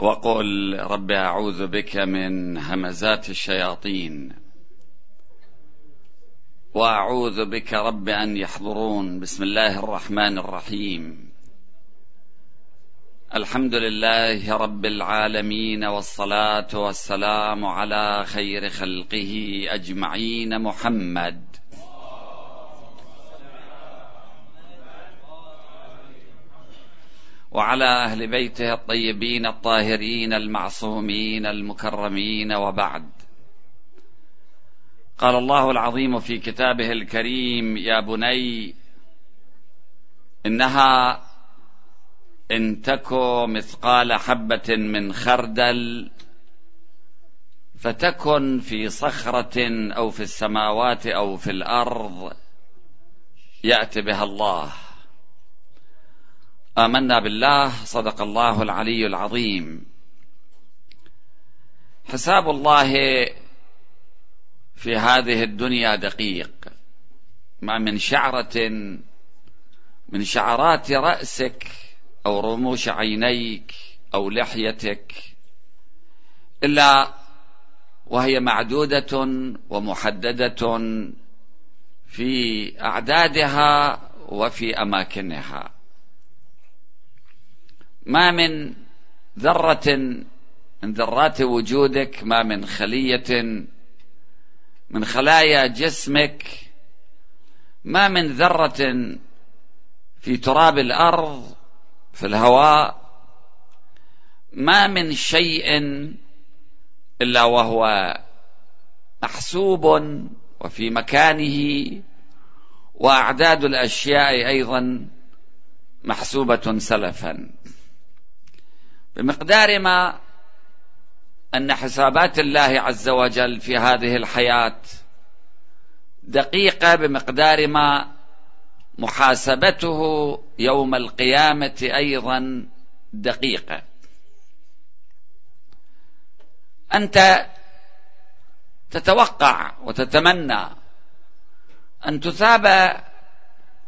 وقل رب أعوذ بك من همزات الشياطين وأعوذ بك رب أن يحضرون. بسم الله الرحمن الرحيم. الحمد لله رب العالمين والصلاة والسلام على خير خلقه أجمعين. محمد وعلى أهل بيته الطيبين الطاهرين المعصومين المكرمين وبعد. قال الله العظيم في كتابه الكريم يا بني إنها إن تك مثقال حبة من خردل فتكن في صخرة أو في السماوات أو في الأرض يأتي بها الله. آمنا بالله صدق الله العلي العظيم. حساب الله في هذه الدنيا دقيق. ما من شعرة من شعرات رأسك أو رموش عينيك أو لحيتك إلا وهي معدودة ومحددة في أعدادها وفي أماكنها. ما من ذرة من ذرات وجودك ما من خلية من خلايا جسمك ما من ذرة في تراب الأرض في الهواء ما من شيء إلا وهو محسوب وفي مكانه وأعداد الأشياء أيضا محسوبة سلفا. بمقدار ما أن حسابات الله عز وجل في هذه الحياة دقيقة بمقدار ما محاسبته يوم القيامة أيضا دقيقة. أنت تتوقع وتتمنى أن تثاب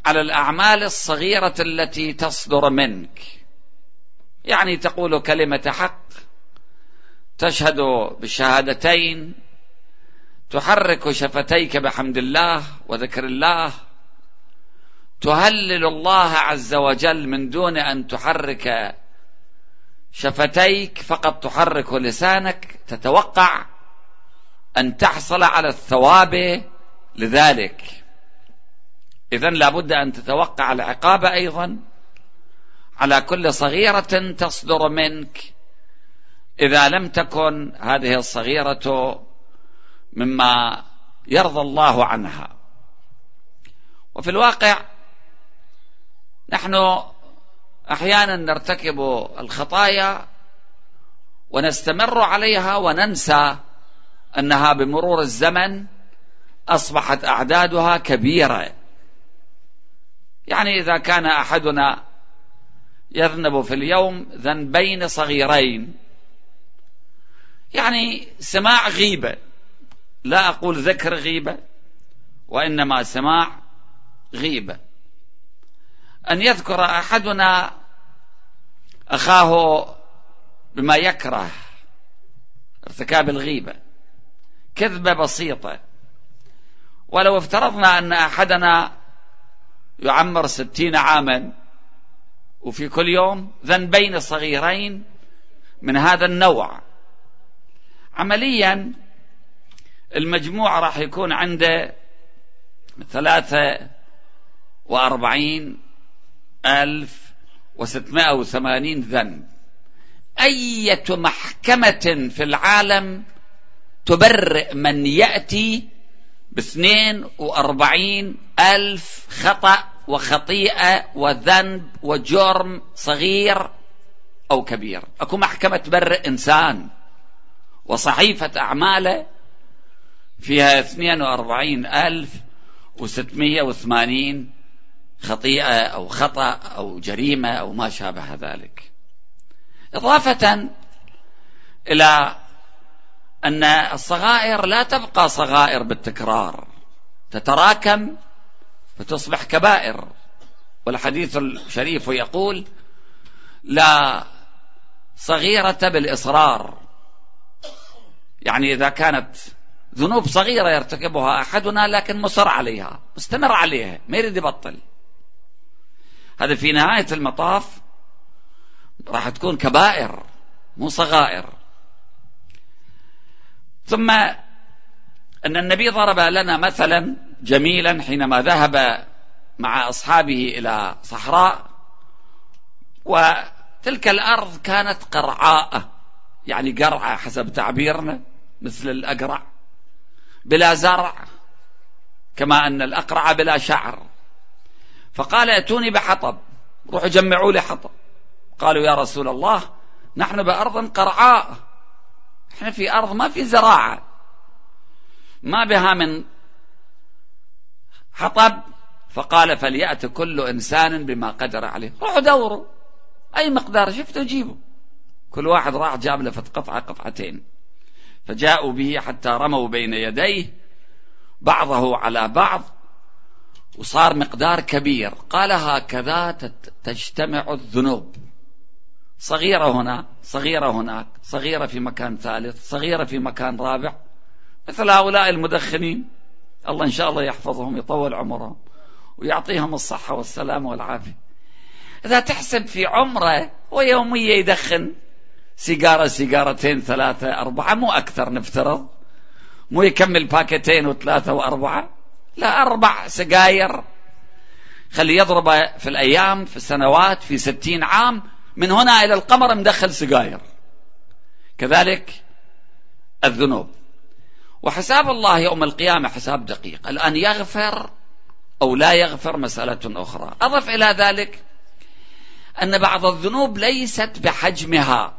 على الأعمال الصغيرة التي تصدر منك. يعني تقول كلمة حق تشهد بالشهادتين تحرك شفتيك بحمد الله وذكر الله تهلل الله عز وجل من دون أن تحرك شفتيك فقط تحرك لسانك تتوقع أن تحصل على الثواب لذلك. اذا لابد أن تتوقع العقاب أيضا. على كل صغيرة تصدر منك. إذا لم تكن هذه الصغيرة مما يرضى الله عنها. وفي الواقع نحن أحيانا نرتكب الخطايا ونستمر عليها وننسى أنها بمرور الزمن أصبحت أعدادها كبيرة. يعني إذا كان أحدنا يذنب في اليوم ذنبين صغيرين. يعني سماع غيبة. لا أقول ذكر غيبة وإنما سماع غيبة. أن يذكر أحدنا أخاه بما يكره ارتكاب الغيبة كذبة بسيطة. ولو افترضنا أن أحدنا يعمر ستين عاما وفي كل يوم ذنبين صغيرين من هذا النوع. عمليا المجموع راح يكون عنده ثلاثة وأربعين ألف وستمائة وثمانين ذنب أية محكمة في العالم تبرئ من يأتي باثنين وأربعين ألف خطأ وخطيئة وذنب وجرم صغير أو كبير. أكو محكمة تبرئ إنسان وصحيفة أعماله فيها 42 ألف خطيئة أو خطأ أو جريمة أو ما شابه ذلك. إضافة إلى أن الصغائر لا تبقى صغائر بالتكرار تتراكم فتصبح كبائر. والحديث الشريف يقول لا صغيرة بالإصرار. يعني إذا كانت ذنوب صغيرة يرتكبها أحدنا لكن مصر عليها مستمر عليها ما يريد يبطل. هذا في نهاية المطاف راح تكون كبائر مو صغائر. ثم أن النبي ضرب لنا مثلا جميلا حينما ذهب مع أصحابه إلى صحراء وتلك الأرض كانت قرعاء يعني قرعة حسب تعبيرنا مثل الأقرع بلا زرع كما أن الأقرع بلا شعر. فقال ائتوني بحطب. روحوا جمعوا لي حطب. قالوا يا رسول الله نحن بأرض قرعاء إحنا في أرض ما في زراعة ما بها من حطب فقال فليأت كل إنسان بما قدر عليه. روحوا دوروا. أي مقدار شفتوا جيبوا. كل واحد راح جاب له قطعة قطعتين. فجاءوا به حتى رموا بين يديه بعضه على بعض وصار مقدار كبير. قال هكذا تجتمع الذنوب. صغيرة هنا صغيرة هناك صغيرة في مكان ثالث صغيرة في مكان رابع. مثل هؤلاء المدخنين. الله إن شاء الله يحفظهم يطول عمرهم ويعطيهم الصحة والسلامة والعافية. إذا تحسب في عمرة ويوميا يدخن سيجارة سيجارتين ثلاثة أربعة مو أكثر نفترض. مو يكمل باكيتين وثلاثة وأربعة. لا أربع سجاير. خلي يضرب في الأيام في السنوات في ستين عام من هنا إلى القمر مدخل سجاير. كذلك الذنوب. وحساب الله يوم القيامة حساب دقيق. الآن يغفر أو لا يغفر مسألة أخرى. أضف إلى ذلك أن بعض الذنوب ليست بحجمها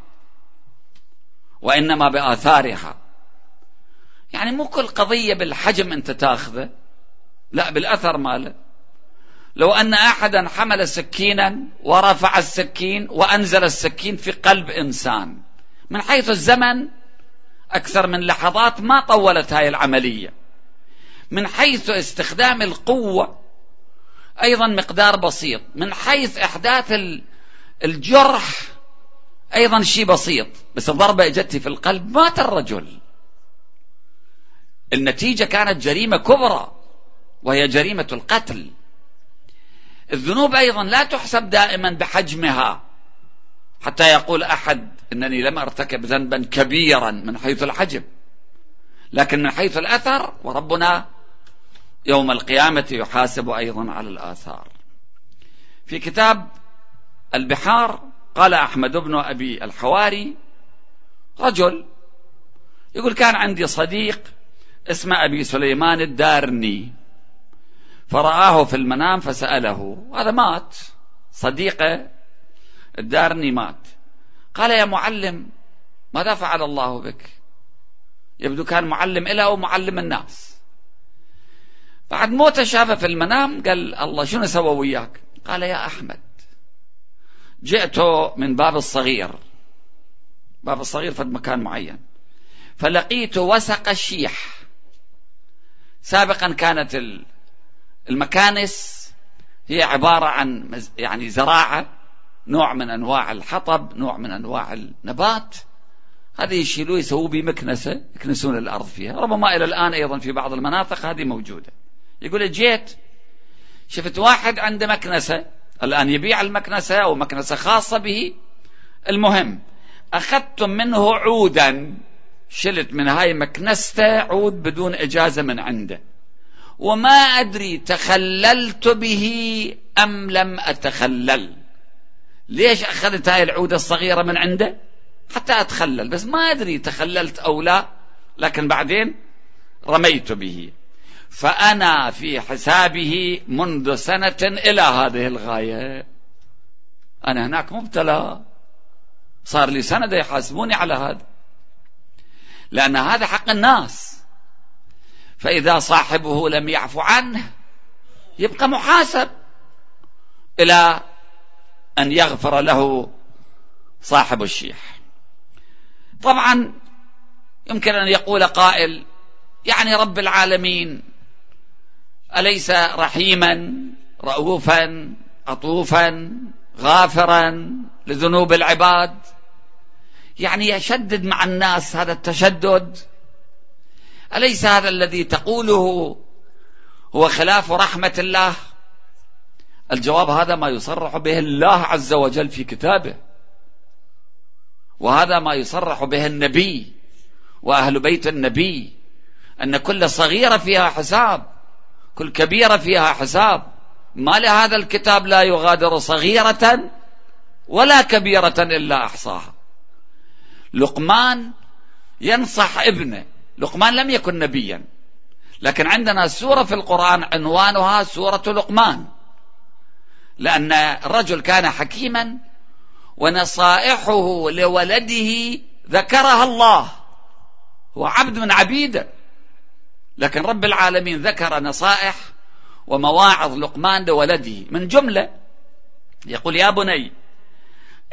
وإنما بآثارها. يعني مو كل قضية بالحجم أنت تاخذه لا بالأثر ماله. لو أن أحدا حمل سكينا ورفع السكين وأنزل السكين في قلب إنسان من حيث الزمن أكثر من لحظات ما طولت هاي العملية. من حيث استخدام القوة أيضا مقدار بسيط. من حيث إحداث الجرح أيضا شيء بسيط. بس الضربة اجت في القلب مات الرجل. النتيجة كانت جريمة كبرى وهي جريمة القتل. الذنوب أيضا لا تحسب دائما بحجمها. حتى يقول أحد إنني لم أرتكب ذنبا كبيرا من حيث الحجم لكن من حيث الأثر وربنا يوم القيامة يحاسب أيضا على الآثار. في كتاب البحار قال أحمد بن أبي الحواري رجل يقول كان عندي صديق اسمه أبي سليمان الدارني فرآه في المنام فسأله هذا مات؟ صديقه الدارني مات. قال يا معلم ماذا فعل الله بك؟ يبدو كان معلم إله ومعلم الناس. بعد موته شافه في المنام قال الله شنو سوى وياك؟ قال يا أحمد جئت من باب الصغير. باب الصغير في مكان معين. فلقيت وسق الشيح. سابقا كانت المكانس هي عبارة عن يعني زراعة. نوع من أنواع الحطب نوع من أنواع النبات. هذه يشيلوه يسووه بمكنسة يكنسون الأرض فيها. ربما إلى الآن أيضا في بعض المناطق هذه موجودة. يقول جيت شفت واحد عنده مكنسة الآن يبيع المكنسة أو مكنسة خاصة به. المهم أخذت منه عودا شلت من هاي مكنسته عود بدون إجازة من عنده. وما أدري تخللت به أم لم أتخلل. ليش أخذت هاي العودة الصغيرة من عنده؟ حتى أتخلل. بس ما أدري تخللت أو لا لكن بعدين رميت به. فأنا في حسابه منذ سنة إلى هذه الغاية. أنا هناك مبتلى. صار لي سنة يحاسبوني على هذا. لأن هذا حق الناس. فإذا صاحبه لم يعفو عنه يبقى محاسب إلى أن يغفر له صاحب الشيح. طبعا يمكن أن يقول قائل يعني رب العالمين أليس رحيما رؤوفا عطوفا غافرا لذنوب العباد؟ يعني يشدد مع الناس هذا التشدد. أليس هذا الذي تقوله هو خلاف رحمة الله؟ الجواب هذا ما يصرح به الله عز وجل في كتابه. وهذا ما يصرح به النبي وأهل بيت النبي أن كل صغيرة فيها حساب كل كبيرة فيها حساب. ما لهذا الكتاب لا يغادر صغيرة ولا كبيرة إلا أحصاها. لقمان ينصح ابنه لقمان لم يكن نبيا لكن عندنا سورة في القرآن عنوانها سورة لقمان. لأن الرجل كان حكيما ونصائحه لولده ذكرها الله. هو عبد من عبيده لكن رب العالمين ذكر نصائح ومواعظ لقمان لولده. من جملة يقول يا بني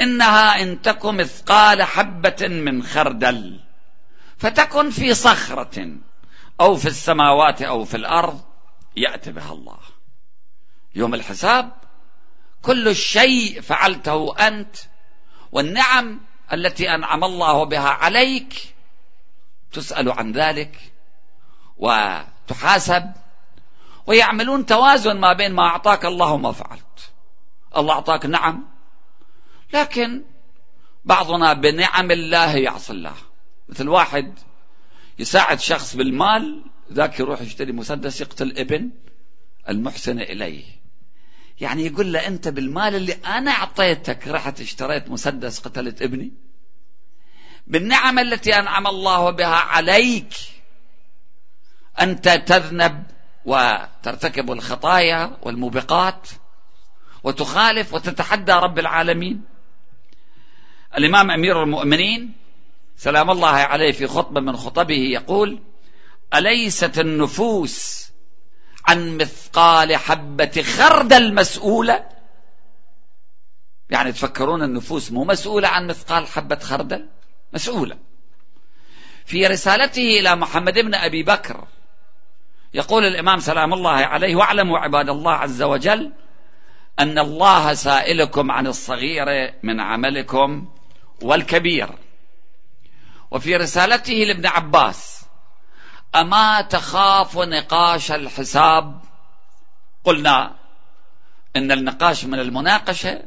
إنها إن تك مثقال حبة من خردل فتكن في صخرة أو في السماوات أو في الأرض يأتي بها الله. يوم الحساب كل شيء فعلته أنت والنعم التي أنعم الله بها عليك تسأل عن ذلك وتحاسب ويعملون توازن ما بين ما أعطاك الله وما فعلت. الله أعطاك نعم لكن بعضنا بنعم الله يعصي الله. مثل واحد يساعد شخص بالمال ذاك يروح يشتري مسدس يقتل ابن المحسن إليه. يعني يقول له أنت بالمال اللي أنا أعطيتك رحت اشتريت مسدس قتلت ابني. بالنعم التي أنعم الله بها عليك أنت تذنب وترتكب الخطايا والموبقات وتخالف وتتحدى رب العالمين. الإمام أمير المؤمنين سلام الله عليه في خطبة من خطبه يقول أليست النفوس عن مثقال حبة خردل مسؤولة. يعني تفكرون النفوس مو مسؤولة عن مثقال حبة خردل؟ مسؤولة. في رسالته إلى محمد بن أبي بكر يقول الإمام سلام الله عليه واعلموا عباد الله عز وجل أن الله سائلكم عن الصغير من عملكم والكبير. وفي رسالته لابن عباس أما تخاف نقاش الحساب؟ قلنا إن النقاش من المناقشة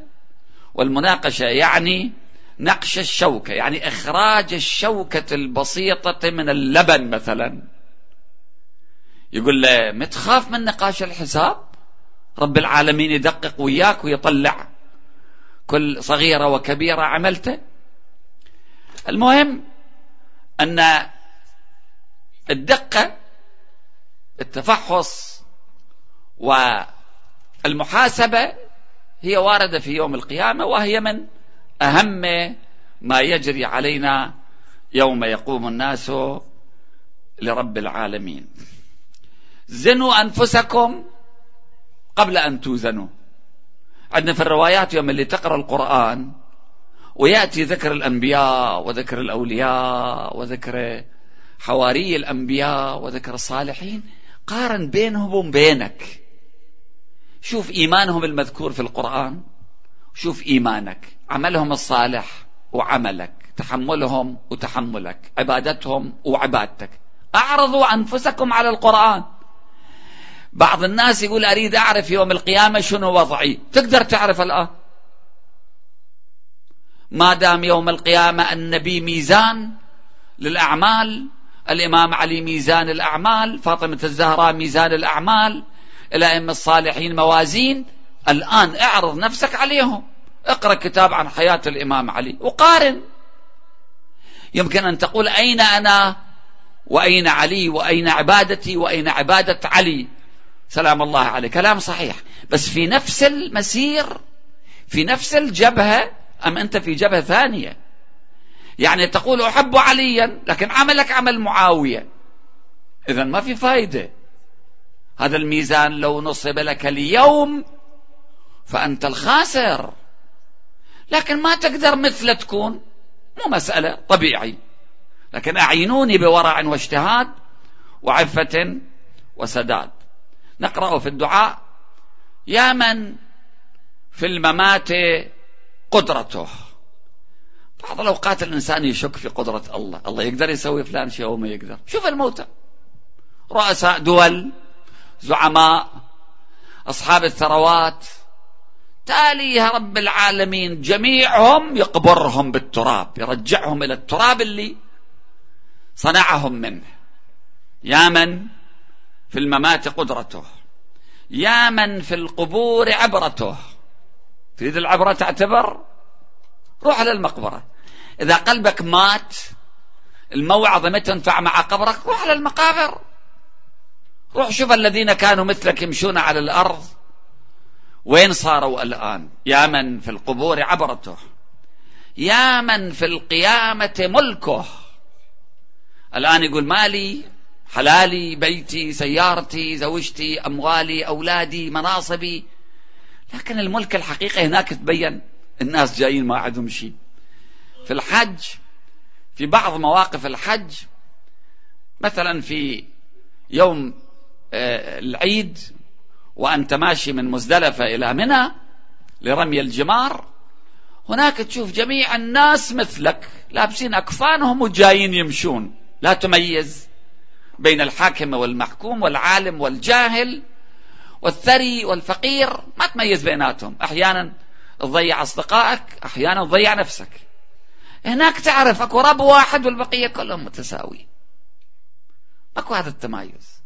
والمناقشة يعني نقش الشوكة يعني إخراج الشوكة البسيطة من اللبن مثلا. يقول له متخاف من نقاش الحساب؟ رب العالمين يدقق وياك ويطلع. كل صغيرة وكبيرة عملته. المهم أن الدقة التفحص والمحاسبة هي واردة في يوم القيامة وهي من أهم ما يجري علينا يوم يقوم الناس لرب العالمين. زنوا أنفسكم قبل أن توزنوا. عندنا في الروايات يوم اللي تقرأ القرآن ويأتي ذكر الأنبياء وذكر الأولياء وذكر حواري الأنبياء وذكر الصالحين قارن بينهم وبينك شوف إيمانهم المذكور في القرآن شوف إيمانك عملهم الصالح وعملك تحملهم وتحملك عبادتهم وعبادتك. أعرضوا أنفسكم على القرآن. بعض الناس يقول أريد أعرف يوم القيامة شنو وضعي. تقدر تعرف الآن؟ ما دام يوم القيامة النبي ميزان للأعمال الإمام علي ميزان الأعمال فاطمة الزهراء ميزان الأعمال الأئمة الصالحين موازين. الآن اعرض نفسك عليهم. اقرأ كتاب عن حياة الإمام علي وقارن. يمكن أن تقول أين أنا وأين علي وأين عبادتي وأين عبادة علي؟ سلام الله عليه كلام صحيح. بس في نفس المسير في نفس الجبهة أم أنت في جبهة ثانية؟ يعني تقول أحب عليا لكن عملك عمل معاوية. إذا ما في فايدة. هذا الميزان لو نصب لك اليوم فأنت الخاسر. لكن ما تقدر مثل تكون. مو مسألة طبيعي. لكن أعينوني بورع واجتهاد وعفة وسداد. نقرأ في الدعاء. يا من في الممات قدرته. بعض الأوقات الإنسان يشك في قدرة الله. الله يقدر يسوي فلان شيء أو ما يقدر. شوف الموتى. رؤساء دول زعماء أصحاب الثروات. تاليها رب العالمين جميعهم يقبرهم بالتراب يرجعهم إلى التراب اللي صنعهم منه. يا من في الممات قدرته. يا من في القبور عبرته. تريد العبرة تعتبر؟ روح على المقبرة. إذا قلبك مات الموعظة ما تنفع مع قبرك؟ روح على المقابر. روح شوف الذين كانوا مثلك يمشون على الأرض. وين صاروا الآن؟ يا من في القبور عبرته. يا من في القيامة ملكه. الآن يقول مالي حلالي بيتي سيارتي زوجتي أموالي أولادي مناصبي. لكن الملك الحقيقي هناك تبين الناس جايين ما عندهم شيء. في الحج في بعض مواقف الحج مثلا في يوم آه، العيد وأنت ماشي من مزدلفة إلى منى لرمي الجمار. هناك تشوف جميع الناس مثلك لابسين أكفانهم وجايين يمشون. لا تميز بين الحاكم والمحكوم والعالم والجاهل والثري والفقير ما تميز بيناتهم. أحيانا تضيع أصدقائك أحيانا تضيع نفسك. هناك تعرف أكو رب واحد والبقية كلهم متساوي أكو هذا التمايز.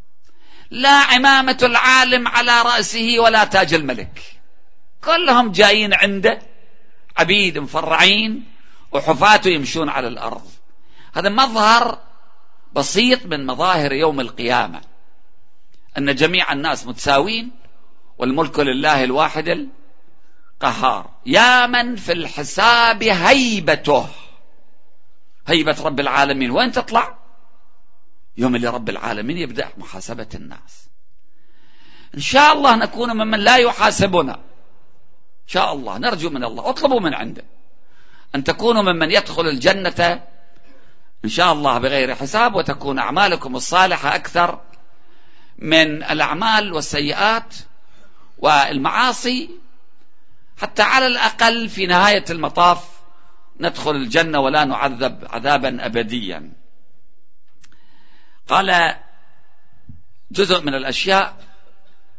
لا عمامة العالم على رأسه ولا تاج الملك. كلهم جايين عنده عبيد مفرعين وحفاته يمشون على الأرض. هذا مظهر بسيط من مظاهر يوم القيامة. أن جميع الناس متساوين والملك لله الواحد القهار. يا من في الحساب هيبته. هيبة رب العالمين. وين تطلع؟ يوم اللي رب العالمين يبدأ محاسبة الناس. إن شاء الله نكون ممن لا يحاسبنا. إن شاء الله. نرجو من الله. اطلبوا من عنده. أن تكونوا ممن يدخل الجنة. إن شاء الله بغير حساب. وتكون أعمالكم الصالحة أكثر من الأعمال والسيئات والمعاصي. حتى على الأقل في نهاية المطاف. ندخل الجنة ولا نعذب عذابا أبديا. قال جزء من الأشياء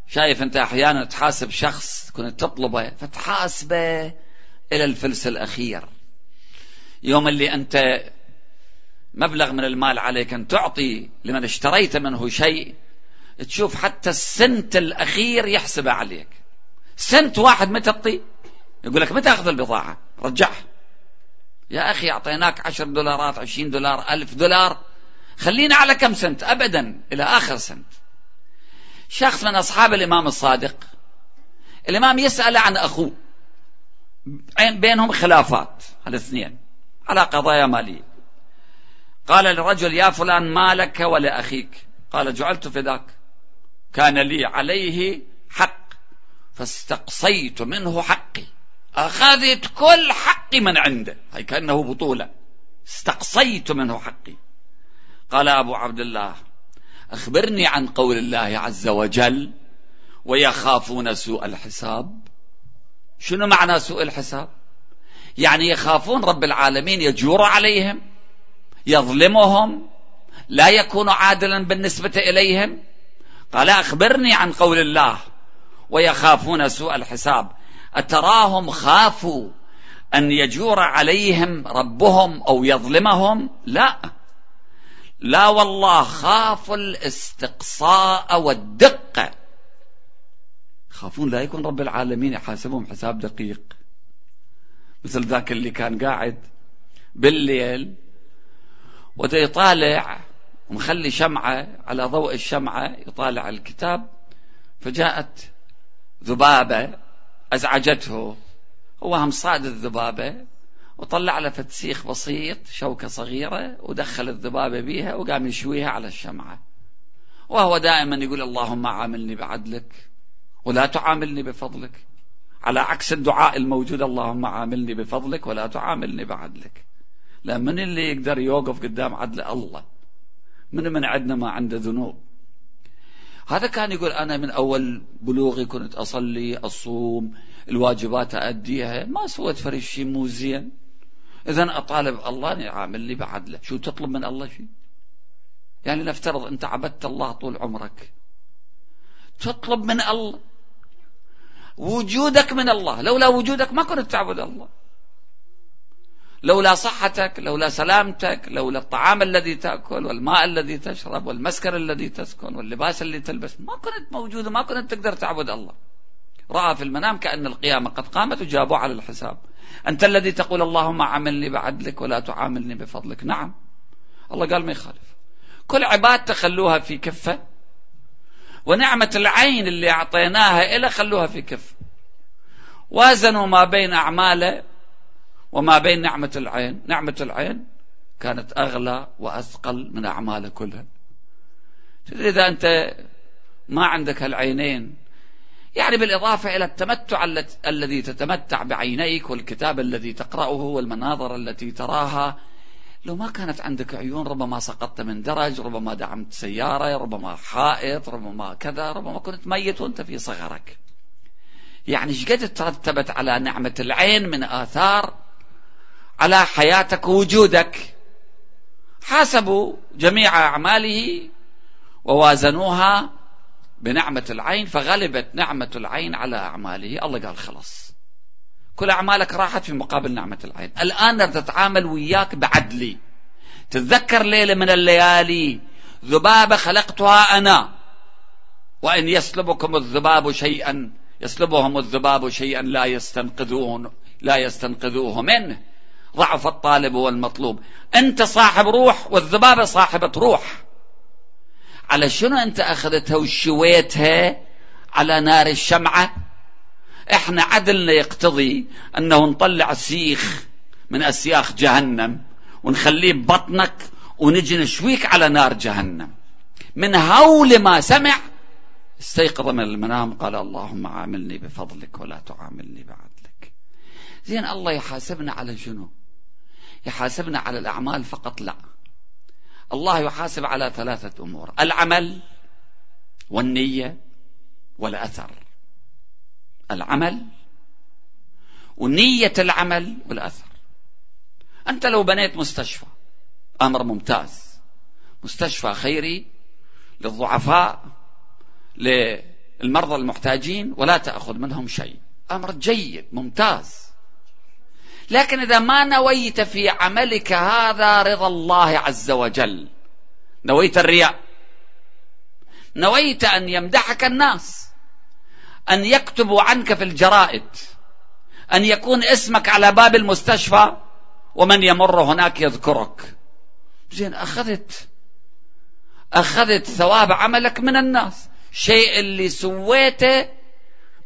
شايف أنت أحيانا تحاسب شخص كنت تطلبه فتحاسبه إلى الفلس الأخير. يوم اللي أنت مبلغ من المال عليك أن تعطي لمن اشتريت منه شيء تشوف حتى السنت الأخير يحسب عليك. سنت واحد متى تعطي يقول لك متى أخذ البضاعة رجعها. يا أخي أعطيناك عشر دولارات عشرين دولار ألف دولار. خلينا على كم سنت؟ أبدا إلى آخر سنت. شخص من أصحاب الإمام الصادق. الإمام يسأل عن أخوه. بينهم خلافات الاثنين على قضايا مالية. قال للرجل يا فلان ما لك ولأخيك قال جعلت فداك كان لي عليه حق فاستقصيت منه حقي. أخذت كل حقي من عنده. هي كأنه بطولة. استقصيت منه حقي. قال أبو عبد الله أخبرني عن قول الله عز وجل ويخافون سوء الحساب. شنو معنى سوء الحساب؟ يعني يخافون رب العالمين يجور عليهم يظلمهم لا يكون عادلا بالنسبة إليهم. قال أخبرني عن قول الله ويخافون سوء الحساب. أتراهم خافوا أن يجور عليهم ربهم أو يظلمهم؟ لا. لا والله خافوا الاستقصاء والدقة خافون لا يكون رب العالمين يحاسبهم حساب دقيق. مثل ذاك اللي كان قاعد بالليل وده يطالع ومخلي شمعة على ضوء الشمعة يطالع الكتاب فجاءت ذبابة أزعجته. هو هم صاد الذبابة وطلع له فتسيخ بسيط شوكة صغيرة ودخل الذبابة بيها وقام يشويها على الشمعة. وهو دائما يقول اللهم عاملني بعدلك ولا تعاملني بفضلك. على عكس الدعاء الموجود اللهم عاملني بفضلك ولا تعاملني بعدلك. لا من اللي يقدر يوقف قدام عدل الله؟ من من عندنا ما عنده ذنوب؟ هذا كان يقول أنا من أول بلوغي كنت أصلي أصوم الواجبات أديها ما سويت فريق شيء مو زين. إذا أطالب الله أن يعاملني بعدله شو تطلب من الله شيء يعني نفترض أنت عبدت الله طول عمرك. تطلب من الله وجودك من الله. لولا وجودك ما كنت تعبد الله. لولا صحتك لولا سلامتك لولا الطعام الذي تأكل والماء الذي تشرب والمسكن الذي تسكن واللباس اللي تلبس. ما كنت موجود وما كنت تقدر تعبد الله. رأى في المنام كأن القيامة قد قامت وجابوا على الحساب. أنت الذي تقول اللهم عاملني بعدلك ولا تعاملني بفضلك. نعم. الله قال ما يخالف. كل عباد تخلوها في كفة ونعمة العين اللي أعطيناها إلى خلوها في كفة. وازنوا ما بين أعماله وما بين نعمة العين نعمة العين كانت أغلى وأثقل من أعماله كلها. إذا أنت ما عندك هالعينين يعني بالإضافة إلى التمتع الذي تتمتع بعينيك والكتاب الذي تقرأه والمناظر التي تراها لو ما كانت عندك عيون ربما سقطت من درج ربما دعمت سيارة ربما حائط ربما كذا ربما كنت ميت وأنت في صغرك. يعني إيش قد ترتبت على نعمة العين من آثار على حياتك ووجودك. حاسبوا جميع أعماله ووازنوها بنعمة العين فغلبت نعمة العين على أعماله. الله قال خلاص. كل أعمالك راحت في مقابل نعمة العين. الآن تتعامل وياك بعدلي. تتذكر ليلة من الليالي ذبابة خلقتها أنا. وإن يسلبكم الذباب شيئا يسلبهم الذباب شيئا لا يستنقذون لا يستنقذوه منه. ضعف الطالب والمطلوب. أنت صاحب روح والذبابة صاحبة روح. على شنو أنت أخذتها وشويتها على نار الشمعة؟ إحنا عدلنا يقتضي أنه نطلع سيخ من أسياخ جهنم ونخليه ببطنك ونجي نشويك على نار جهنم. من هول ما سمع استيقظ من المنام قال اللهم عاملني بفضلك ولا تعاملني بعدلك. زين الله يحاسبنا على شنو؟ يحاسبنا على الأعمال فقط لا. الله يحاسب على ثلاثة أمور العمل والنية والأثر. العمل ونية العمل والأثر. أنت لو بنيت مستشفى أمر ممتاز. مستشفى خيري للضعفاء للمرضى المحتاجين ولا تأخذ منهم شيء. أمر جيد ممتاز. لكن إذا ما نويت في عملك هذا رضا الله عز وجل. نويت الرياء. نويت أن يمدحك الناس. أن يكتبوا عنك في الجرائد. أن يكون اسمك على باب المستشفى. ومن يمر هناك يذكرك. زين أخذت. أخذت ثواب عملك من الناس. شيء اللي سويته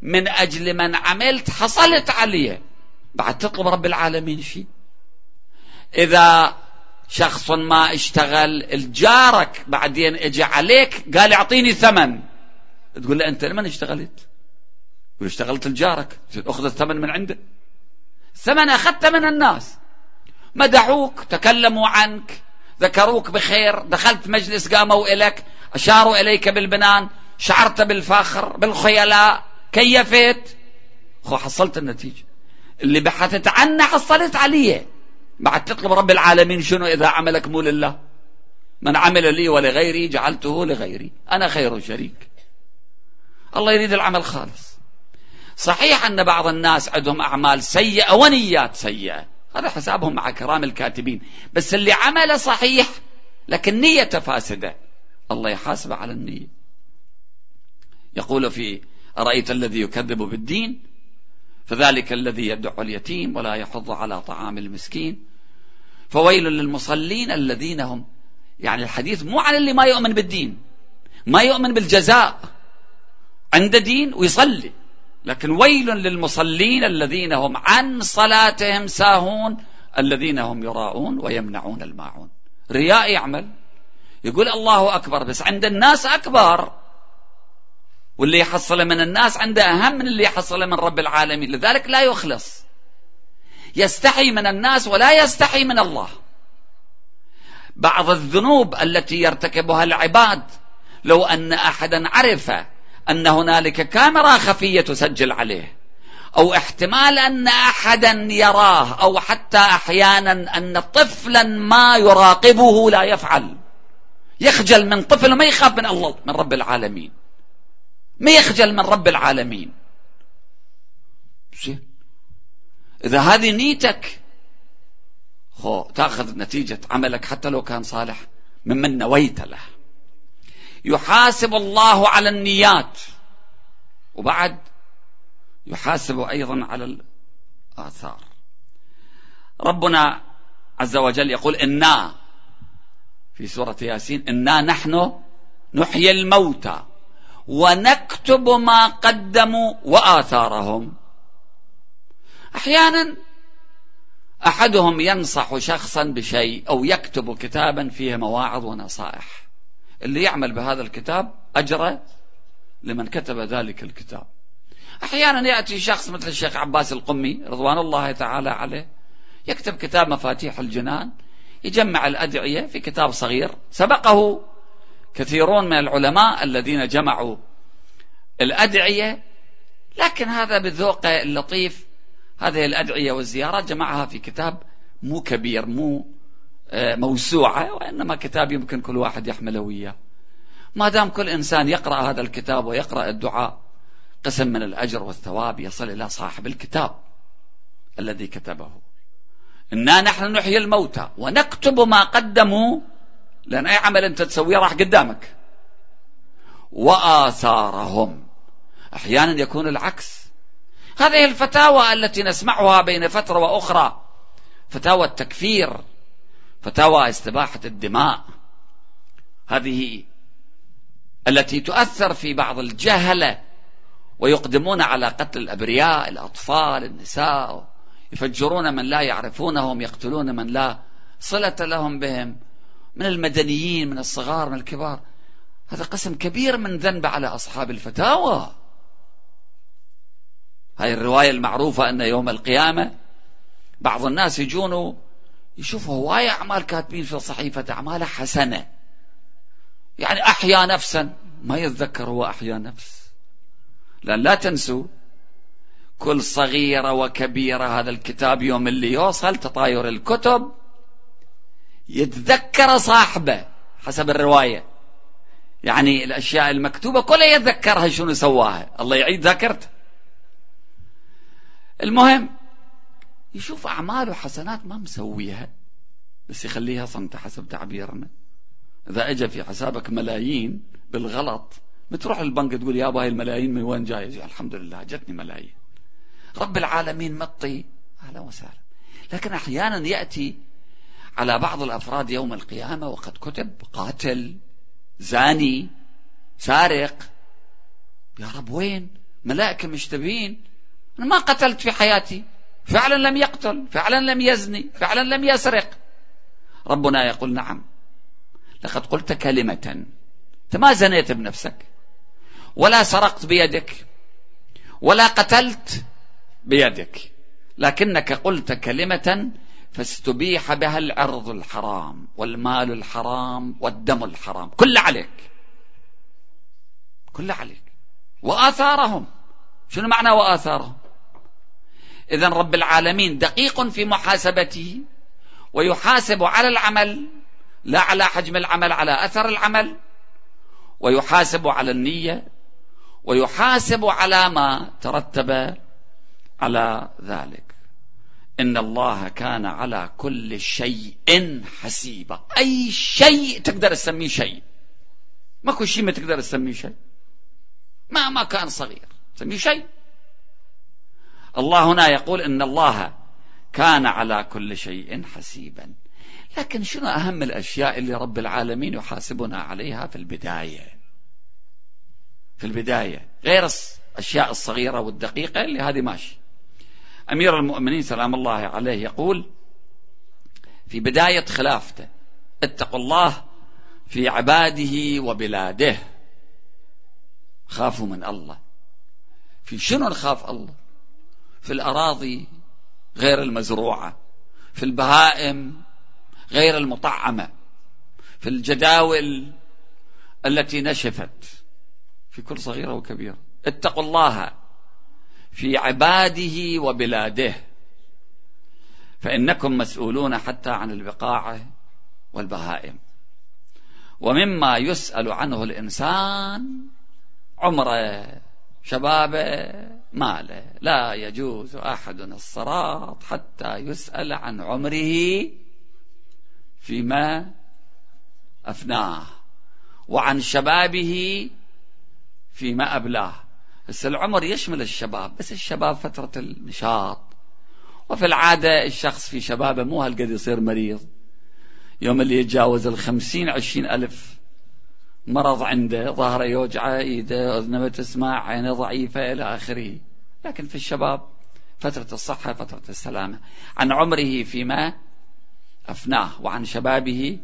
من أجل من عملت حصلت عليه. بعد تطلب رب العالمين شيء إذا شخص ما اشتغل الجارك بعدين اجى عليك قال اعطيني ثمن. تقول له أنت لمن اشتغلت؟ يقول اشتغلت الجارك أخذ الثمن من عنده. ثمن أخذته من الناس. مدحوك تكلموا عنك ذكروك بخير دخلت مجلس قاموا إليك أشاروا إليك بالبنان شعرت بالفخر بالخيلاء كيفت حصلت النتيجة. اللي بحثت عنه حصلت عليه بعد تطلب رب العالمين شنو إذا عملك مو لله؟ من عمل لي ولغيري جعلته لغيري. أنا خير شريك. الله يريد العمل خالص. صحيح أن بعض الناس عندهم أعمال سيئة ونيات سيئة. هذا حسابهم مع كرام الكاتبين. بس اللي عمل صحيح لكن نيته فاسدة الله يحاسب على النية. يقول في أرأيت الذي يكذب بالدين فذلك الذي يدعو اليتيم ولا يحض على طعام المسكين. فويل للمصلين الذين هم يعني الحديث مو عن اللي ما يؤمن بالدين ما يؤمن بالجزاء عنده دين ويصلي لكن ويل للمصلين الذين هم عن صلاتهم ساهون الذين هم يراءون ويمنعون الماعون. رياء يعمل يقول الله أكبر بس عند الناس أكبر. واللي يحصل من الناس عنده أهم من اللي يحصل من رب العالمين. لذلك لا يخلص. يستحي من الناس ولا يستحي من الله. بعض الذنوب التي يرتكبها العباد لو أن أحدا عرف أن هنالك كاميرا خفية تسجل عليه أو احتمال أن أحدا يراه أو حتى أحيانا أن طفلا ما يراقبه لا يفعل. يخجل من طفل وما يخاف من الله من رب العالمين. ما يخجل من رب العالمين. زين. إذا هذه نيتك خو تأخذ نتيجة عملك حتى لو كان صالح ممن نويت له. يحاسب الله على النيات. وبعد يحاسب أيضا على الآثار. ربنا عز وجل يقول إنا في سورة ياسين إنا نحن نحيي الموتى. ونكتب ما قدموا وآثارهم. أحيانا أحدهم ينصح شخصا بشيء أو يكتب كتابا فيه مواعظ ونصائح. اللي يعمل بهذا الكتاب أجر لمن كتب ذلك الكتاب. أحيانا يأتي شخص مثل الشيخ عباس القمي رضوان الله تعالى عليه يكتب كتاب مفاتيح الجنان يجمع الأدعية في كتاب صغير سبقه كثيرون من العلماء الذين جمعوا الأدعية لكن هذا بالذوق اللطيف هذه الأدعية والزيارات جمعها في كتاب مو كبير مو آه، موسوعة وإنما كتاب يمكن كل واحد يحمله وياه. ما دام كل إنسان يقرأ هذا الكتاب ويقرأ الدعاء قسم من الأجر والثواب يصل إلى صاحب الكتاب الذي كتبه. إنا نحن نحيي الموتى ونكتب ما قدموا لأن أي عمل أنت تسويه راح قدامك. وآثارهم. أحيانا يكون العكس. هذه الفتاوى التي نسمعها بين فترة وأخرى. فتاوى التكفير. فتاوى استباحة الدماء. هذه التي تؤثر في بعض الجهلة ويقدمون على قتل الأبرياء الأطفال النساء. يفجرون من لا يعرفونهم يقتلون من لا صلة لهم بهم. من المدنيين من الصغار من الكبار. هذا قسم كبير من ذنب على أصحاب الفتاوى. هاي الرواية المعروفة أن يوم القيامة بعض الناس يجون يشوفوا هواية أعمال كاتبين في صحيفة أعمال حسنة. يعني أحيا نفسا. ما يتذكر هو أحيا نفس. لأن لا تنسوا كل صغيرة وكبيرة هذا الكتاب يوم اللي يوصل تطاير الكتب يتذكر صاحبه حسب الرواية. يعني الأشياء المكتوبة كلها يتذكرها شنو سواها. الله يعيد ذاكرته. المهم يشوف أعماله حسنات ما مسويها بس يخليها صمت حسب تعبيرنا. إذا أجى في حسابك ملايين بالغلط بتروح البنك تقول يا هاي الملايين من وين جاي الحمد لله جتني ملايين. رب العالمين مطي. أهلا وسهلا. لكن أحيانا يأتي على بعض الأفراد يوم القيامة وقد كتب قاتل زاني سارق. يا رب وين؟ ملائكة مشتبين أنا ما قتلت في حياتي. فعلا لم يقتل فعلا لم يزني فعلا لم يسرق. ربنا يقول نعم. لقد قلت كلمة. أنت ما زنيت بنفسك. ولا سرقت بيدك. ولا قتلت بيدك. لكنك قلت كلمة فاستبيح بها العرض الحرام والمال الحرام والدم الحرام. كل عليك. كل عليك. وآثارهم. شنو معنى وآثارهم؟ إذا رب العالمين دقيق في محاسبته ويحاسب على العمل لا على حجم العمل على أثر العمل ويحاسب على النية ويحاسب على ما ترتب على ذلك. إن الله كان على كل شيء حسيبا. أي شيء تقدر تسميه شيء. ماكو شيء ما تقدر تسميه شيء. ما ما كان صغير. تسميه شيء. الله هنا يقول إن الله كان على كل شيء حسيبا. لكن شنو أهم الأشياء اللي رب العالمين يحاسبنا عليها في البداية؟ في البداية. غير الأشياء الصغيرة والدقيقة اللي هذه ماشي. أمير المؤمنين سلام الله عليه يقول في بداية خلافته اتقوا الله في عباده وبلاده. خافوا من الله. في شنو نخاف الله؟ في الأراضي غير المزروعة في البهائم غير المطعمة في الجداول التي نشفت في كل صغيرة وكبيرة. اتقوا الله. في عباده وبلاده. فإنكم مسؤولون حتى عن البقاع والبهائم. ومما يسأل عنه الإنسان عمره شبابه ماله. لا يجوز أحد الصراط حتى يسأل عن عمره فيما أفناه. وعن شبابه فيما أبلاه. بس العمر يشمل الشباب بس الشباب فترة النشاط. وفي العادة الشخص في شبابه مو هالقد يصير مريض. يوم اللي يتجاوز الخمسين عشرين ألف مرض عنده ظهره يوجعه إيده أذنه ما تسمع عينه ضعيفة إلى آخره. لكن في الشباب فترة الصحة فترة السلامة. عن عمره فيما أفناه وعن شبابه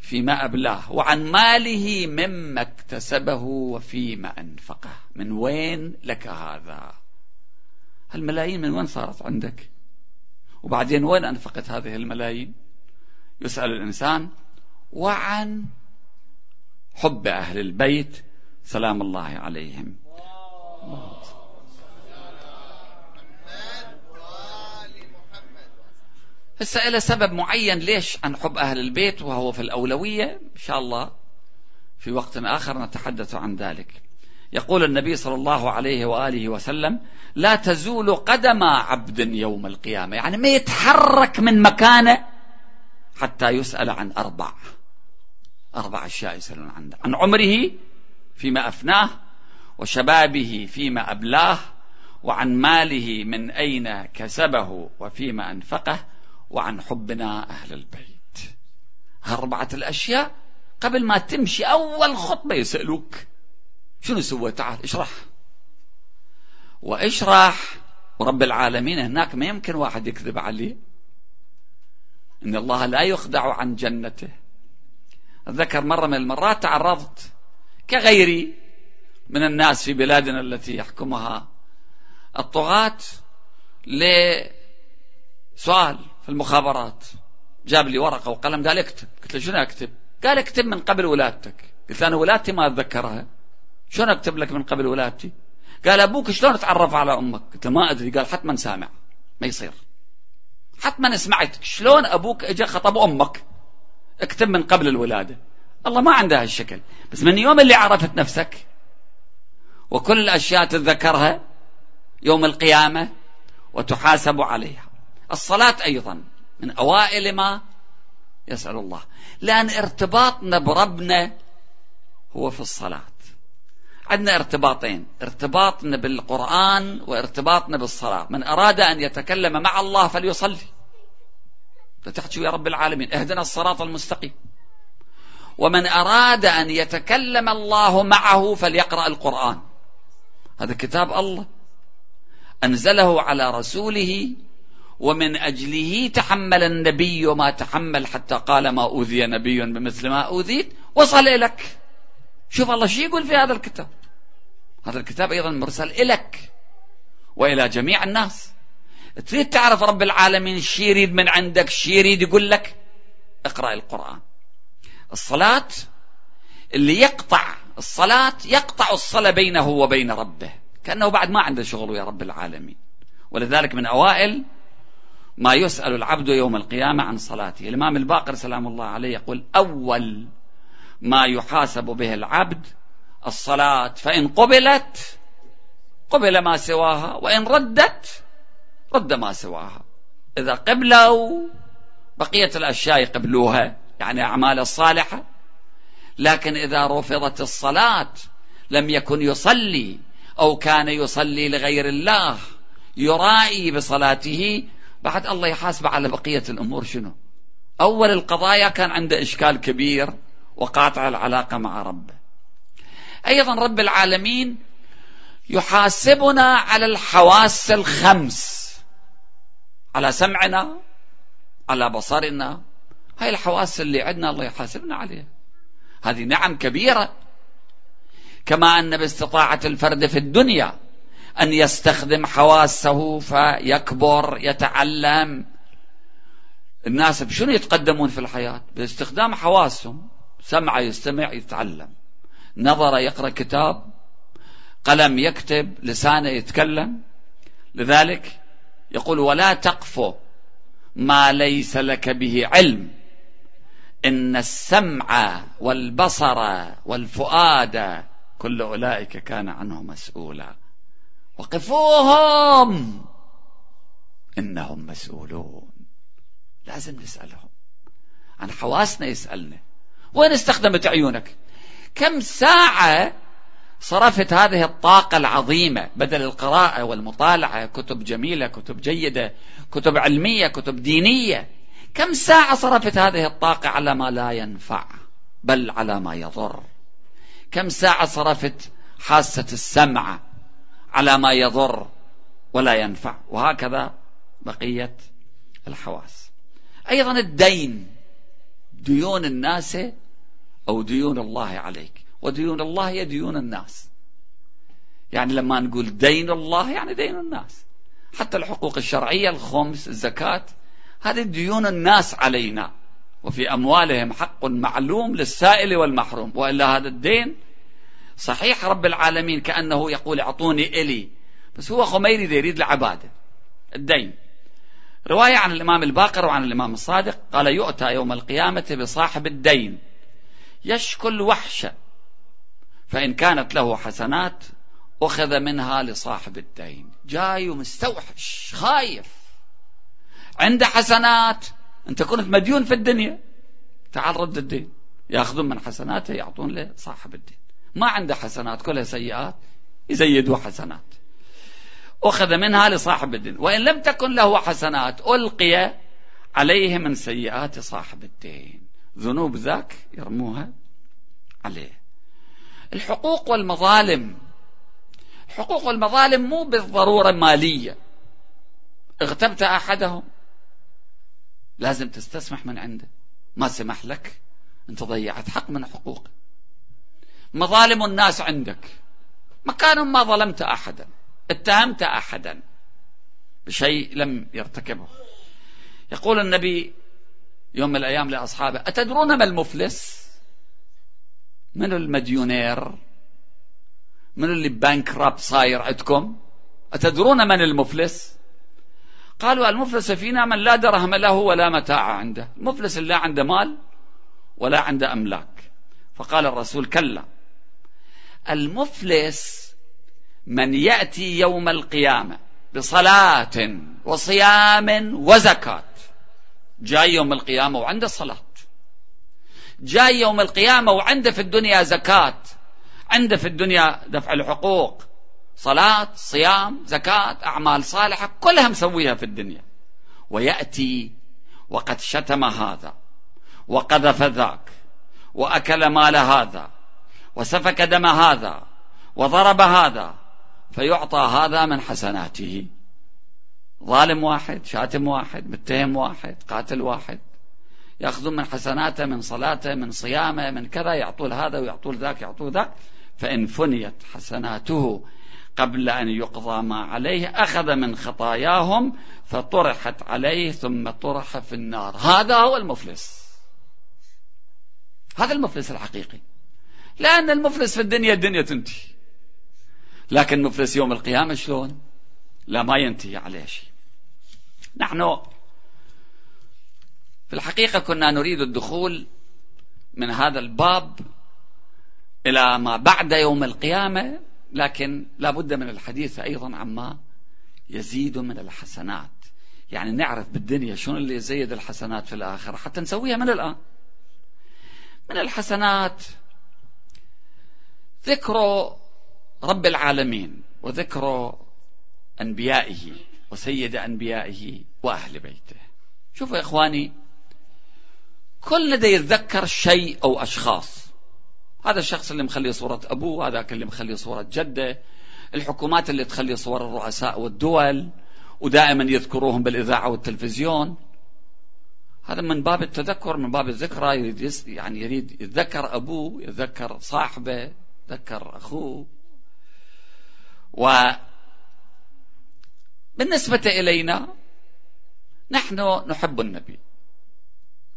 فيما أبلاه وعن ماله مما اكتسبه وفيما أنفقه. من وين لك هذا؟ هالملايين من وين صارت عندك؟ وبعدين وين أنفقت هذه الملايين؟ يسأل الإنسان. وعن حب أهل البيت سلام الله عليهم. هسه إلى سبب معين ليش عن حب أهل البيت وهو في الأولوية. إن شاء الله في وقت آخر نتحدث عن ذلك. يقول النبي صلى الله عليه وآله وسلم لا تزول قدم عبد يوم القيامة. يعني ما يتحرك من مكانه حتى يسأل عن أربع. أربع أشياء يسألون عنه. عن عمره فيما أفناه وشبابه فيما أبلاه وعن ماله من أين كسبه وفيما أنفقه. وعن حبنا أهل البيت. أربعة الأشياء قبل ما تمشي أول خطبة يسألوك. شنو سوى تعال اشرح. واشرح. ورب العالمين هناك ما يمكن واحد يكذب عليه. إن الله لا يخدع عن جنته. أتذكر مرة من المرات تعرضت كغيري من الناس في بلادنا التي يحكمها الطغاة لسؤال المخابرات. جاب لي ورقة وقلم قال اكتب. قلت له شنو اكتب؟ قال اكتب من قبل ولادتك. قلت له أنا ولادتي ما أتذكرها. شلون أكتب لك من قبل ولادتي؟ قال أبوك شلون تعرف على أمك؟ قلت له ما أدري. قال حتما سامع. ما يصير. حتما سمعت. شلون أبوك اجى خطب أمك؟ اكتب من قبل الولادة. الله ما عنده هالشكل. بس من يوم اللي عرفت نفسك وكل الأشياء تتذكرها يوم القيامة وتحاسب عليها. الصلاة أيضا من أوائل ما يسأل الله. لأن ارتباطنا بربنا هو في الصلاة. عندنا ارتباطين ارتباطنا بالقرآن وارتباطنا بالصلاة. من أراد أن يتكلم مع الله فليصلي. فتحكي يا رب العالمين اهدنا الصراط المستقيم. ومن أراد أن يتكلم الله معه فليقرأ القرآن. هذا كتاب الله. أنزله على رسوله ومن أجله تحمل النبي ما تحمل حتى قال ما أوذي نبي بمثل ما أوذيت. وصل إليك. شوف الله شو يقول في هذا الكتاب. هذا الكتاب أيضا مرسل إلك وإلى جميع الناس. تريد تعرف رب العالمين شي يريد من عندك شي يريد يقول لك؟ اقرأ القرآن. الصلاة اللي يقطع الصلاة يقطع الصلاة بينه وبين ربه. كأنه بعد ما عنده شغل يا رب العالمين. ولذلك من أوائل ما يسأل العبد يوم القيامة عن صلاته. الإمام الباقر سلام الله عليه يقول أول ما يحاسب به العبد الصلاة فإن قبلت قبل ما سواها وإن ردت رد ما سواها. إذا قبلوا بقية الأشياء يقبلوها يعني أعمال الصالحة. لكن إذا رفضت الصلاة لم يكن يصلي أو كان يصلي لغير الله يرائي بصلاته بعد الله يحاسب على بقية الأمور شنو؟ أول القضايا كان عنده إشكال كبير وقاطع العلاقة مع ربه. أيضا رب العالمين يحاسبنا على الحواس الخمس. على سمعنا على بصرنا. هاي الحواس اللي عندنا الله يحاسبنا عليها. هذه نعم كبيرة. كما أن باستطاعة الفرد في الدنيا أن يستخدم حواسه فيكبر يتعلم. الناس بشنو يتقدمون في الحياة؟ باستخدام حواسهم سمع يستمع يتعلم. نظر يقرأ كتاب قلم يكتب لسانه يتكلم. لذلك يقول ولا تقف ما ليس لك به علم. إن السمع والبصر والفؤاد كل أولئك كان عنه مسؤولا. وقفوهم! إنهم مسؤولون. لازم نسألهم. عن حواسنا يسألنا. وين استخدمت عيونك؟ كم ساعة صرفت هذه الطاقة العظيمة بدل القراءة والمطالعة؟ كتب جميلة كتب جيدة كتب علمية كتب دينية. كم ساعة صرفت هذه الطاقة على ما لا ينفع بل على ما يضر؟ كم ساعة صرفت حاسة السمع على ما يضر ولا ينفع. وهكذا بقية الحواس. أيضا الدين ديون الناس أو ديون الله عليك. وديون الله هي ديون الناس. يعني لما نقول دين الله يعني دين الناس. حتى الحقوق الشرعية الخمس الزكاة هذه ديون الناس علينا. وفي أموالهم حق معلوم للسائل والمحروم. وإلا هذا الدين صحيح رب العالمين كأنه يقول اعطوني إلي بس هو خميني يريد العبادة الدين. رواية عن الإمام الباقر وعن الإمام الصادق قال يؤتى يوم القيامة بصاحب الدين يشكو الوحشة فإن كانت له حسنات أخذ منها لصاحب الدين. جاي مستوحش خايف. عنده حسنات أنت كنت مديون في الدنيا تعال رد الدين يأخذون من حسناته يعطون لصاحب الدين. ما عنده حسنات كلها سيئات يزيدوا حسنات. أخذ منها لصاحب الدين. وإن لم تكن له حسنات ألقي عليه من سيئات صاحب الدين. ذنوب ذاك يرموها عليه. الحقوق والمظالم. الحقوق والمظالم مو بالضرورة مالية. اغتبت أحدهم. لازم تستسمح من عنده. ما سمح لك. أنت ضيعت حق من حقوقه مظالم الناس عندك. مكان ما ظلمت أحدا اتهمت أحدا بشيء لم يرتكبه. يقول النبي يوم من الأيام لأصحابه أتدرون ما المفلس؟ من المديونير؟ من اللي بانكراب صاير عندكم؟ أتدرون من المفلس؟ قالوا المفلس فينا من لا درهم له ولا متاع عنده المفلس لا عنده مال ولا عنده أملاك. فقال الرسول كلا المفلس من يأتي يوم القيامة بصلاة وصيام وزكاة. جاي يوم القيامة وعنده صلاة جاي يوم القيامة وعنده في الدنيا زكاة. عنده في الدنيا دفع الحقوق. صلاة صيام زكاة أعمال صالحة كلها مسويها في الدنيا. ويأتي وقد شتم هذا وقذف ذاك وأكل مال هذا وسفك دم هذا وضرب هذا فيعطى هذا من حسناته. ظالم واحد شاتم واحد متهم واحد قاتل واحد. يأخذون من حسناته من صلاته من صيامه من كذا يعطون هذا ويعطون ذاك يعطون ذاك. فإن فنيت حسناته قبل أن يقضى ما عليه أخذ من خطاياهم فطرحت عليه ثم طرح في النار. هذا هو المفلس. هذا المفلس الحقيقي. لأن المفلس في الدنيا الدنيا تنتهي. لكن مفلس يوم القيامة شلون؟ لا ما ينتهي عليه شيء. نحن في الحقيقة كنا نريد الدخول من هذا الباب إلى ما بعد يوم القيامة لكن لا بد من الحديث أيضا عما يزيد من الحسنات. يعني نعرف بالدنيا شنو اللي يزيد الحسنات في الآخرة حتى نسويها من الآن. من الحسنات ذكر رب العالمين وذكر أنبيائه وسيد أنبيائه وأهل بيته. شوفوا يا إخواني كل ده يتذكر شيء أو أشخاص. هذا الشخص اللي مخلي صورة أبوه هذاك اللي مخلي صورة جده الحكومات اللي تخلي صور الرؤساء والدول ودائما يذكروهم بالإذاعة والتلفزيون. هذا من باب التذكر من باب الذكرى يريد يعني يريد يتذكر أبوه يتذكر صاحبه يتذكر أخوه. وبالنسبة إلينا نحن نحب النبي.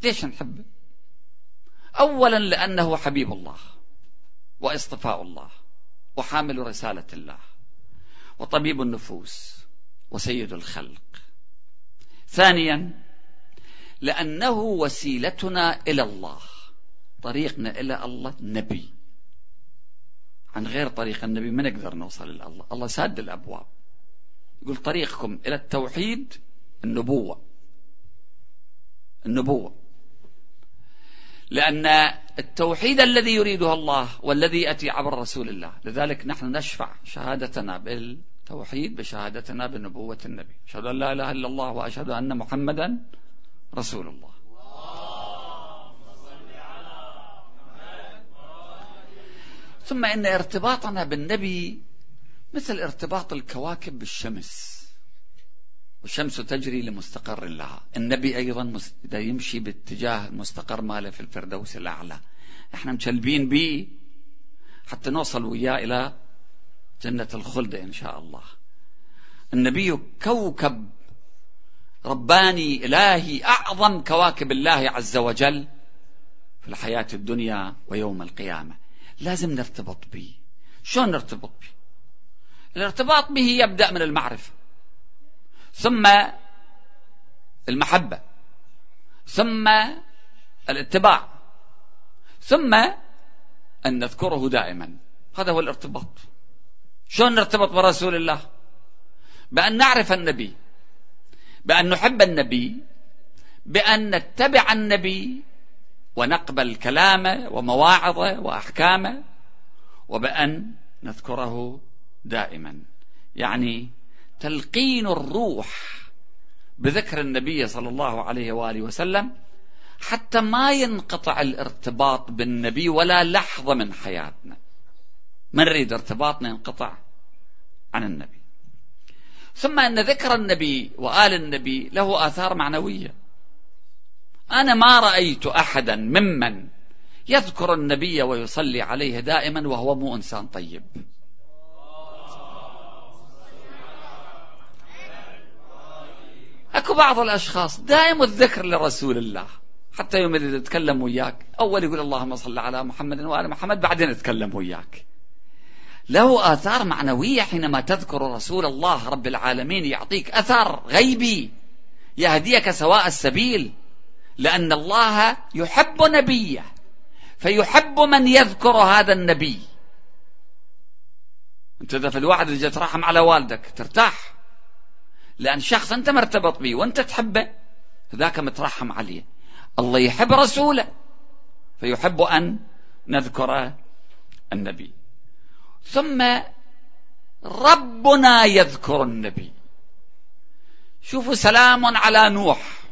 ليش نحبه أولا لأنه حبيب الله واصطفاء الله وحامل رسالة الله وطبيب النفوس وسيد الخلق. ثانيا لأنه وسيلتنا إلى الله طريقنا إلى الله نبي. عن غير طريق النبي ما نقدر نوصل إلى الله. الله ساد الأبواب. يقول طريقكم إلى التوحيد النبوة. النبوة. لأن التوحيد الذي يريده الله والذي يأتي عبر رسول الله. لذلك نحن نشفع شهادتنا بالتوحيد بشهادتنا بنبوة النبي. أشهد أن لا إله إلا الله وأشهد أن محمدا رسول الله. ثم إن ارتباطنا بالنبي مثل ارتباط الكواكب بالشمس. والشمس تجري لمستقر لها. النبي أيضا إذا يمشي باتجاه المستقر ماله في الفردوس الأعلى. إحنا مشلبين به حتى نوصل وياه إلى جنة الخلد إن شاء الله. النبي كوكب رباني إلهي أعظم كواكب الله عز وجل في الحياة الدنيا ويوم القيامة. لازم نرتبط به. شلون نرتبط به؟ الارتباط به يبدأ من المعرفة ثم المحبة ثم الاتباع ثم أن نذكره دائما. هذا هو الارتباط. شلون نرتبط برسول الله؟ بأن نعرف النبي بأن نحب النبي بأن نتبع النبي ونقبل كلامه ومواعظه وأحكامه وبأن نذكره دائما. يعني تلقين الروح بذكر النبي صلى الله عليه وآله وسلم حتى ما ينقطع الارتباط بالنبي ولا لحظة من حياتنا. ما نريد ارتباطنا ينقطع عن النبي. ثم أن ذكر النبي وآل النبي له آثار معنوية. أنا ما رأيت أحدا ممن يذكر النبي ويصلي عليه دائما وهو مو إنسان طيب. أكو بعض الأشخاص دائم الذكر لرسول الله. حتى يوم اللي يتكلم وياك أول يقول اللهم صل على محمد وآل محمد بعدين يتكلم وياك. له آثار معنوية حينما تذكر رسول الله رب العالمين يعطيك أثر غيبي يهديك سواء السبيل. لأن الله يحب نبيه فيحب من يذكر هذا النبي. أنت إذا في الوعد اللي ترحم على والدك ترتاح لأن شخص أنت مرتبط به وأنت تحبه ذاك مترحم عليه. الله يحب رسوله فيحب أن نذكر النبي. ثم ربنا يذكر النبي. شوفوا سلام على نوح.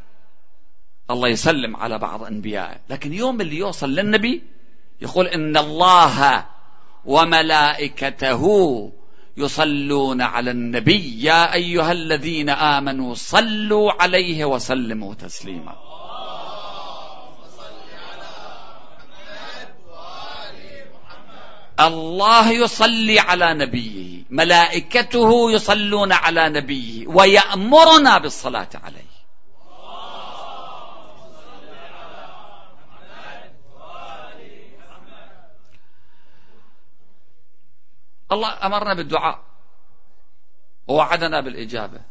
الله يسلم على بعض انبيائه لكن يوم اللي يوصل للنبي يقول إن الله وملائكته يصلون على النبي. يا أيها الذين آمنوا صلوا عليه وسلموا تسليما. الله يصلي على نبيه. ملائكته يصلون على نبيه. ويأمرنا بالصلاة عليه. الله أمرنا بالدعاء. ووعدنا بالإجابة.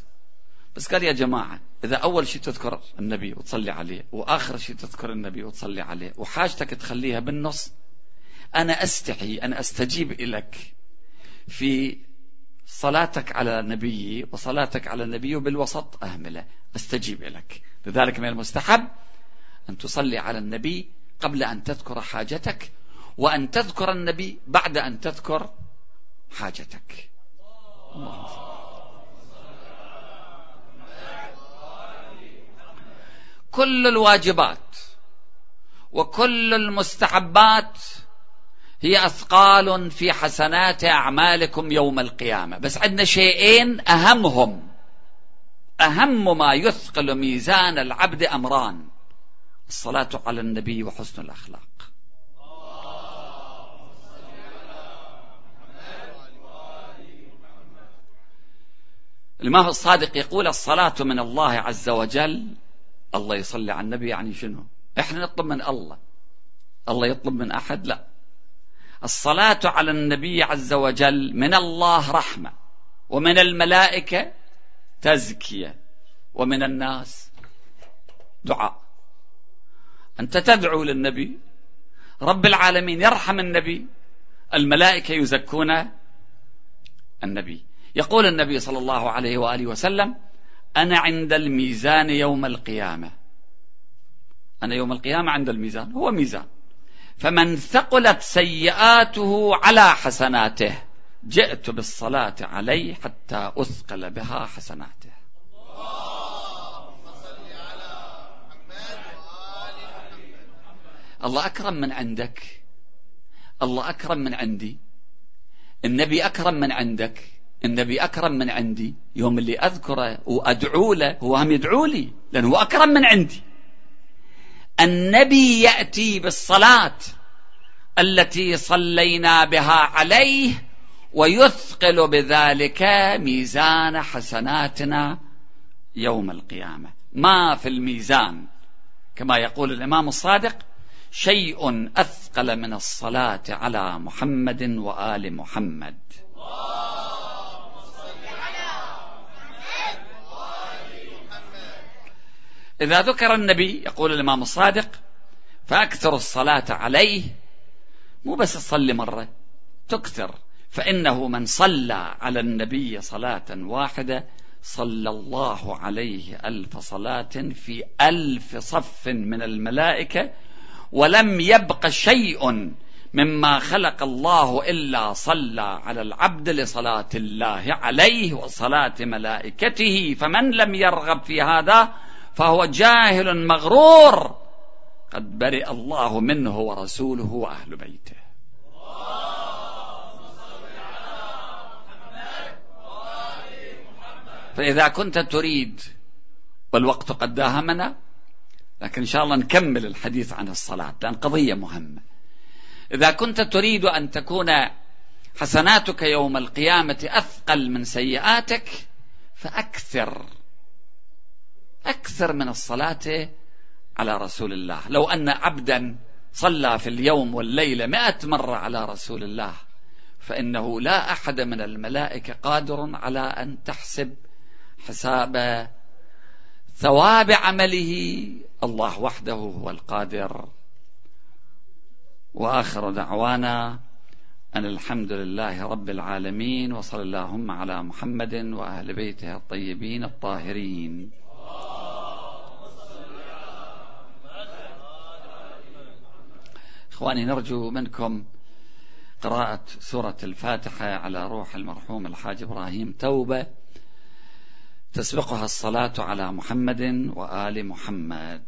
بس قال يا جماعة إذا أول شيء تذكر النبي وتصلي عليه وآخر شيء تذكر النبي وتصلي عليه وحاجتك تخليها بالنص أنا أستحي ان أستجيب لك في صلاتك على نبيي وصلاتك على النبي بالوسط أهملة. أستجيب لك لذلك من المستحب أن تصلي على النبي قبل أن تذكر حاجتك وأن تذكر النبي بعد أن تذكر حاجتك. كل الواجبات وكل المستحبات هي أثقال في حسنات أعمالكم يوم القيامة. بس عندنا شيئين أهمهم. أهم ما يثقل ميزان العبد أمران. الصلاة على النبي وحسن الأخلاق. الإمام الصادق يقول الصلاة من الله عز وجل الله يصلي على النبي يعني شنو؟ إحنا نطلب من الله. الله يطلب من أحد؟ لا. الصلاة على النبي عز وجل من الله رحمة ومن الملائكة تزكية ومن الناس دعاء. أنت تدعو للنبي رب العالمين يرحم النبي الملائكة يزكون النبي. يقول النبي صلى الله عليه وآله وسلم أنا عند الميزان يوم القيامة. أنا يوم القيامة عند الميزان هو ميزان. فمن ثقلت سيئاته على حسناته جئت بالصلاة عليه حتى أثقل بها حسناته. الله أكرم من عندك. الله أكرم من عندي. النبي أكرم من عندك. النبي أكرم من عندي يوم اللي أذكره وأدعو له هو هم يدعو لي لأنه أكرم من عندي. النبي يأتي بالصلاة التي صلينا بها عليه ويثقل بذلك ميزان حسناتنا يوم القيامة. ما في الميزان كما يقول الإمام الصادق شيء أثقل من الصلاة على محمد وآل محمد. إذا ذكر النبي يقول الإمام الصادق فأكثر الصلاة عليه مو بس تصلي مرة تكثر. فإنه من صلى على النبي صلاة واحدة صلى الله عليه ألف صلاة في ألف صف من الملائكة ولم يبق شيء مما خلق الله إلا صلى على العبد لصلاة الله عليه وصلاة ملائكته. فمن لم يرغب في هذا فهو جاهل مغرور. قد برئ الله منه ورسوله وأهل بيته. فإذا كنت تريد والوقت قد داهمنا لكن إن شاء الله نكمل الحديث عن الصلاة لأن قضية مهمة. إذا كنت تريد أن تكون حسناتك يوم القيامة أثقل من سيئاتك فأكثر. أكثر من الصلاة على رسول الله. لو أن عبدا صلى في اليوم والليلة مئة مرة على رسول الله فإنه لا أحد من الملائكة قادر على أن تحسب حساب ثواب عمله. الله وحده هو القادر. وآخر دعوانا أن الحمد لله رب العالمين وصلى اللهم على محمد وأهل بيته الطيبين الطاهرين. إخواني نرجو منكم قراءة سورة الفاتحة على روح المرحوم الحاج إبراهيم. توبة تسبقها الصلاة على محمد وآل محمد.